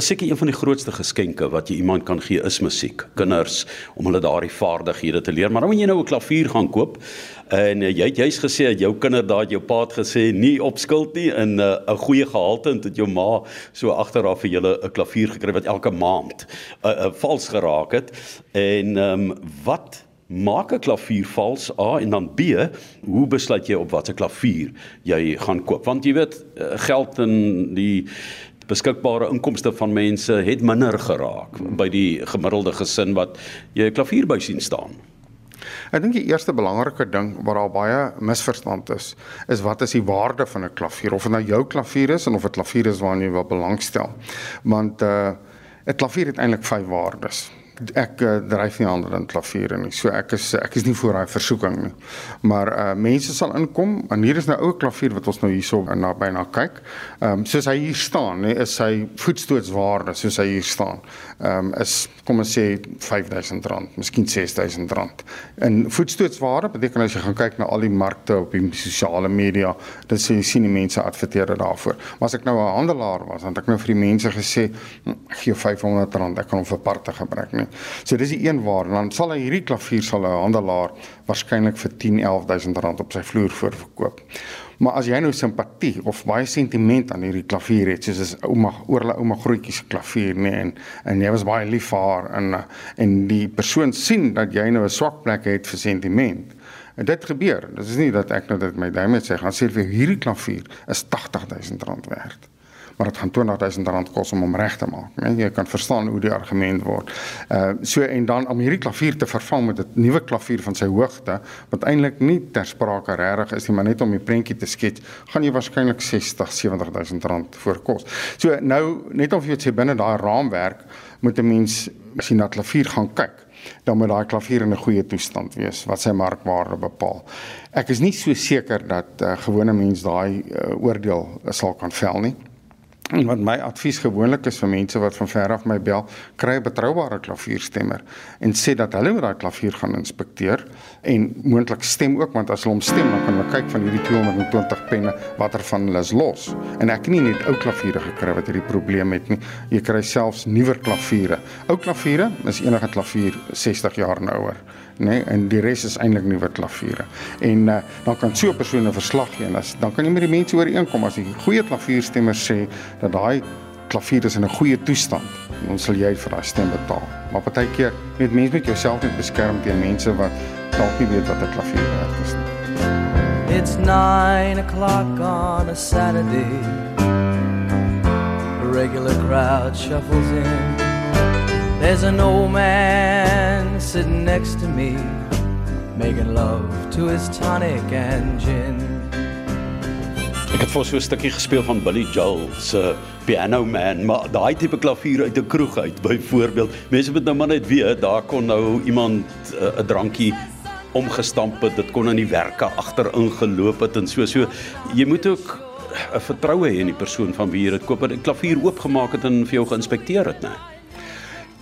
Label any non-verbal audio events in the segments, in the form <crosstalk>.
is seker een van die grootste geskenke wat jy iemand kan gee is musiek. Kinders om hulle daardie vaardighede te leer. Maar dan moet jy nou 'n klavier gaan koop. En uh, jy het juis gesê dat jou kinders daai jou pa het gesê nie op skuld nie in 'n uh, 'n goeie gehalte en dat jou ma so agteraf vir julle 'n klavier gekry wat elke maand 'n uh, uh, vals geraak het. En ehm um, wat maak 'n klavier vals A en dan B, hoe besluit jy op watter klavier jy gaan koop? Want jy weet eh, geld in die beskikbare inkomste van mense het minder geraak by die gemiddelde gesin wat jy 'n klavier by sien staan. Ek dink die eerste belangrike ding wat daar baie misverstand is, is wat is die waarde van 'n klavier of dit nou jou klavier is en of dit klavier is waarna jy wil belangstel. Want uh 'n klavier het eintlik vyf waardes ek uh, dryf nie ander in klaviere nie. So ek is ek is nie voor daai versoeking nie. Maar uh mense sal inkom en hier is nou ou klavier wat ons nou hierso naby na kyk. Ehm um, soos hy hier staan, nê, is sy voetstootswaarde soos hy hier staan. Ehm um, is kom ons sê R5000, miskien R6000. En voetstootswaarde beteken as jy gaan kyk na al die markte op die sosiale media, dan sien jy sien die mense adverteer daarvoor. Maar as ek nou 'n handelaar was, dan het ek nou vir die mense gesê, hm, gee R500, ek kan hom vir parte gebruik, nê. So dis die een waar dan sal hy hierdie klavier sal 'n handelaar waarskynlik vir 10 11000 rand op sy vloer voorverkoop. Maar as jy nou simpatie of baie sentiment aan hierdie klavier het, soos is ouma oor hulle ouma grootjie se klavier nê en en jy was baie lief vir haar en en die persoon sien dat jy nou 'n swak plek het vir sentiment. En dit gebeur. Dit is nie dat ek nou dit my duim met sê gaan sê vir hierdie klavier is 80000 rand werd maar dit gaan 20000 rand kos om hom reg te maak. Nee, jy kan verstaan hoe die argument word. Uh so en dan om hierdie klavier te vervang met 'n nuwe klavier van sy hoogte wat eintlik nie ter sprake regtig is nie, maar net om die prentjie te skets, gaan jy waarskynlik 60 70000 rand voor kos. So nou net of jy dit sê binne daai raamwerk moet 'n mens as jy na klavier gaan kyk dan moet daai klavier in 'n goeie toestand wees wat sy markwaarde bepaal. Ek is nie so seker dat uh, gewone mense daai uh, oordeel sal kan vel nie. En wat my advies gewoonlik is vir mense wat van ver af my bel, kry 'n betroubare klavierstemmer en sê dat hulle met daai klavier gaan inspekteer en moontlik stem ook want as hulle hom stem dan kan hulle kyk van hierdie 220 penne watter van hulle is los. En ek het nie net ou klaviere gekry wat hierdie probleem het nie. Jy kry selfs nuwer klaviere. Ou klaviere is enige klavier 60 jaar en ouer nee, en die res is eintlik nuwe klaviere. En uh, dan kan so 'n persoon 'n verslag gee en as dan kan jy met die mense ooreenkom as die goeie klavierstemmer sê dat daai klavier is in 'n goeie toestand, dan sal jy vir daai stem betaal. Maar partykeer net mense met jouself net beskerm teen mense wat dalk nie weet wat 'n klavier werd is nie. It's 9 o'clock on a Saturday. A regular crowd shuffles in. There's an old man sitting next to me, making love to his tonic and gin. Ek het vir so 'n stukkie gespeel van Billy Joel se Piano Man, maar daai tipe klavier uit 'n kroeg uit byvoorbeeld. Mense moet nou maar net weet, daar kon nou iemand eh, 'n uh, drankie omgestamp het, dit kon in die werke agterin geloop het en so so. Jy moet ook 'n vertroue hê in die persoon van wie jy dit koop en 'n klavier oopgemaak het en vir jou geïnspekteer het, né? Nee.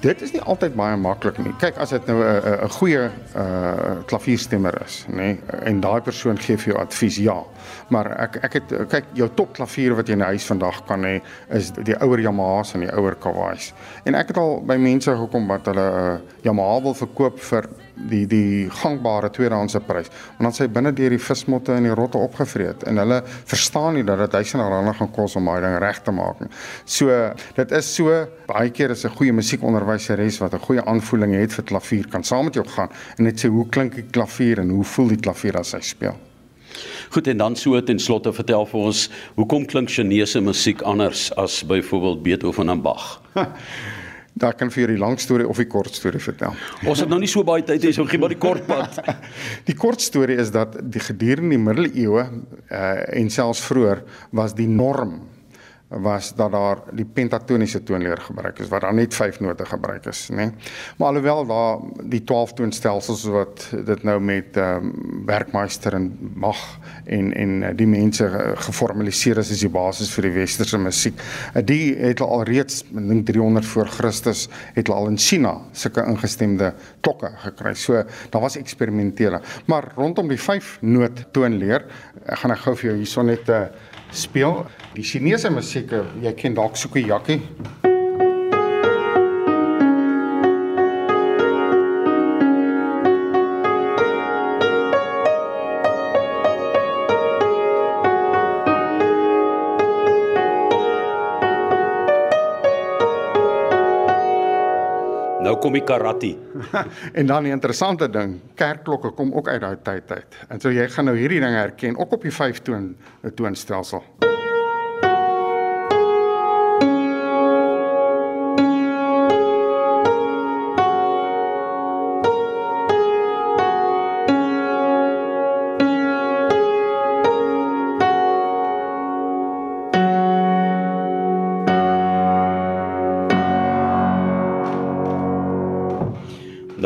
Dit is nie altyd baie maklik nie. Kyk, as dit nou 'n 'n goeie uh klavierstemmer is, nê, nee, en daai persoon gee vir jou advies, ja. Maar ek ek het kyk, jou top klavier wat jy in die huis vandag kan hê, is die ouer Yamahas en die ouer Kawais. En ek het al by mense gekom wat hulle uh, Yamaha wil verkoop vir die die gangbare tweedehandse prys. Want dan sê binne deur die vismotte en die rotte opgevreet en hulle verstaan nie dat dit duisende rande gaan kos om daai ding reg te maak nie. So dit is so baie keer is 'n goeie musiekonderwyseres wat 'n goeie aanvoeling het vir klavier kan saam met jou gaan en net sê hoe klink die klavier en hoe voel die klavier as hy speel. Goed en dan so ten slotte vertel vir ons hoekom klink Chinese musiek anders as byvoorbeeld Beethoven en Bach? <laughs> Daar kan vir die lang storie of die kort storie vertel. Ons het nou nie so baie tyd hê so gee maar die kort pad. <laughs> die kort storie is dat die gedurende die middeleeue uh, en selfs vroeër was die norm was dat daar die pentatoniese toonleer gebruik is wat dan net 5 note gebruik is, nê. Nee? Maar alhoewel daar die 12 toonstelsels wat dit nou met ehm um, werkmeester en mag en en eh, die mense geformaliseer is as die basis vir die westerse musiek. Eh, die het al reeds dink 300 voor Christus het al in China sulke ingestemde klokke gekry. So daar was eksperimentele. Maar rondom die 5 noot toonleer, ek gaan ek gou vir jou hierson net 'n uh, speel. Die Chinese musiek, jy ken dalk Sukiyaki. Kom die karate. <laughs> en dan die interessante ding, kerkklokke kom ook uit daai tyd uit. En so jy gaan nou hierdie ding herken ook op die 5 toon toonstelsel.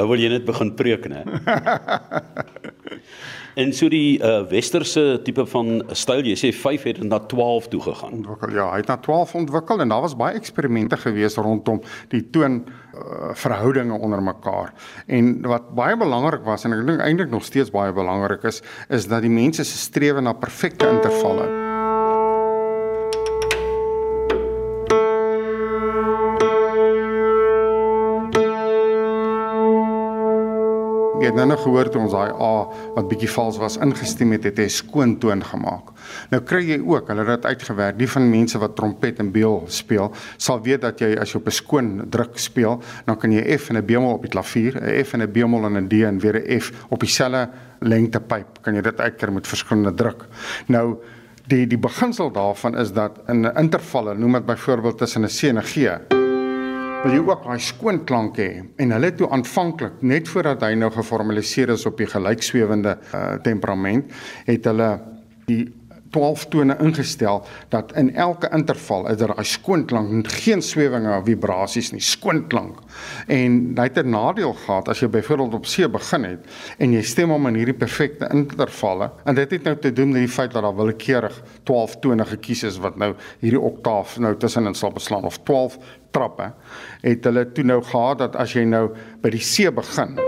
Nou wil jy net begin preek, né? <laughs> en so die uh, westerse tipe van styl, jy sê 5 het na 12 toe gegaan. Ontwikkel. Ja, hy het na 12 ontwikkel en daar was baie eksperimente gewees rondom die toon uh, verhoudinge onder mekaar. En wat baie belangrik was en ek dink eintlik nog steeds baie belangrik is, is dat die mense se strewe na perfekte intervalle Jy het nou nog gehoor toe ons daai A wat bietjie vals was ingestem het, het hy skoon toon gemaak. Nou kry jy ook, hulle het dit uitgewerk, die van mense wat trompet en beel speel, sal weet dat jy as jy op 'n skoon druk speel, dan kan jy F en 'n bemol op die klavier, 'n F en 'n bemol en 'n D en weer 'n F op dieselfde lengtepyp, kan jy dit uitkeer met verskillende druk. Nou die die beginsel daarvan is dat in intervalle, noem dit byvoorbeeld tussen 'n C en 'n G, wil jy ook daai skoon klank hê. En hulle toe aanvanklik net voordat hy nou geformaliseer is op die gelykswewende uh, temperament het hulle die 12 tone ingestel dat in elke interval is daar 'n skoon klank, geen swewinge of vibrasies nie, skoon klank. En dit het 'n nadeel gehad as jy byvoorbeeld op C begin het en jy stem hom in hierdie perfekte intervalle en dit het nou te doen met die feit dat daar willekeurig 12 tone gekies is wat nou hierdie oktaaf nou tussenin sal beslaan of 12 trappe het hulle toe nou gehad dat as jy nou by die C begin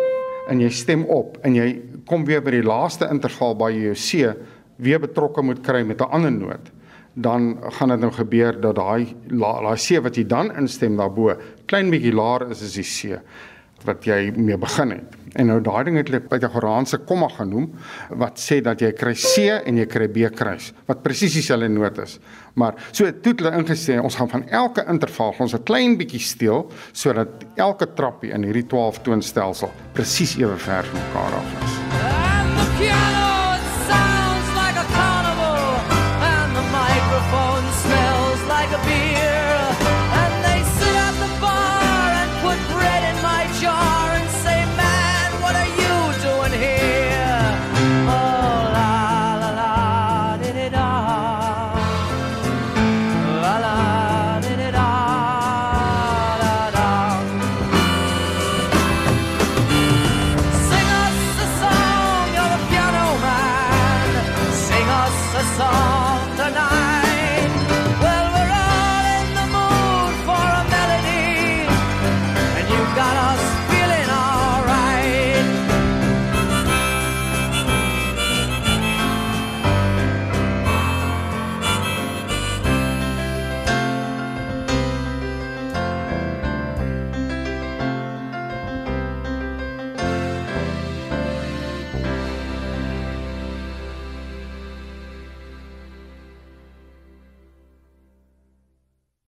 en jy stem op en jy kom weer by die laaste interval by jou C weer betrokke moet kry met 'n ander noot, dan gaan dit nou gebeur dat daai daai C wat jy dan instem daarbo klein bietjie laer is as die C wat jy mee begin het. En nou daai ding het hulle Pythagoraanse komma genoem wat sê dat jy kry C en jy kry B kruis wat presies dieselfde noot is. Maar so het hulle ingestel ons gaan van elke interval ons 'n klein bietjie steel sodat elke trappie in hierdie 12 toonstelsel presies ewe ver van mekaar af is. microphone smells like a beer. And they sit at the bar and put bread in my jar and say, Man, what are you doing here? Oh, la la la, did it da. La la, did it da, da da. Sing us a song, you're the piano man. Sing us a song tonight.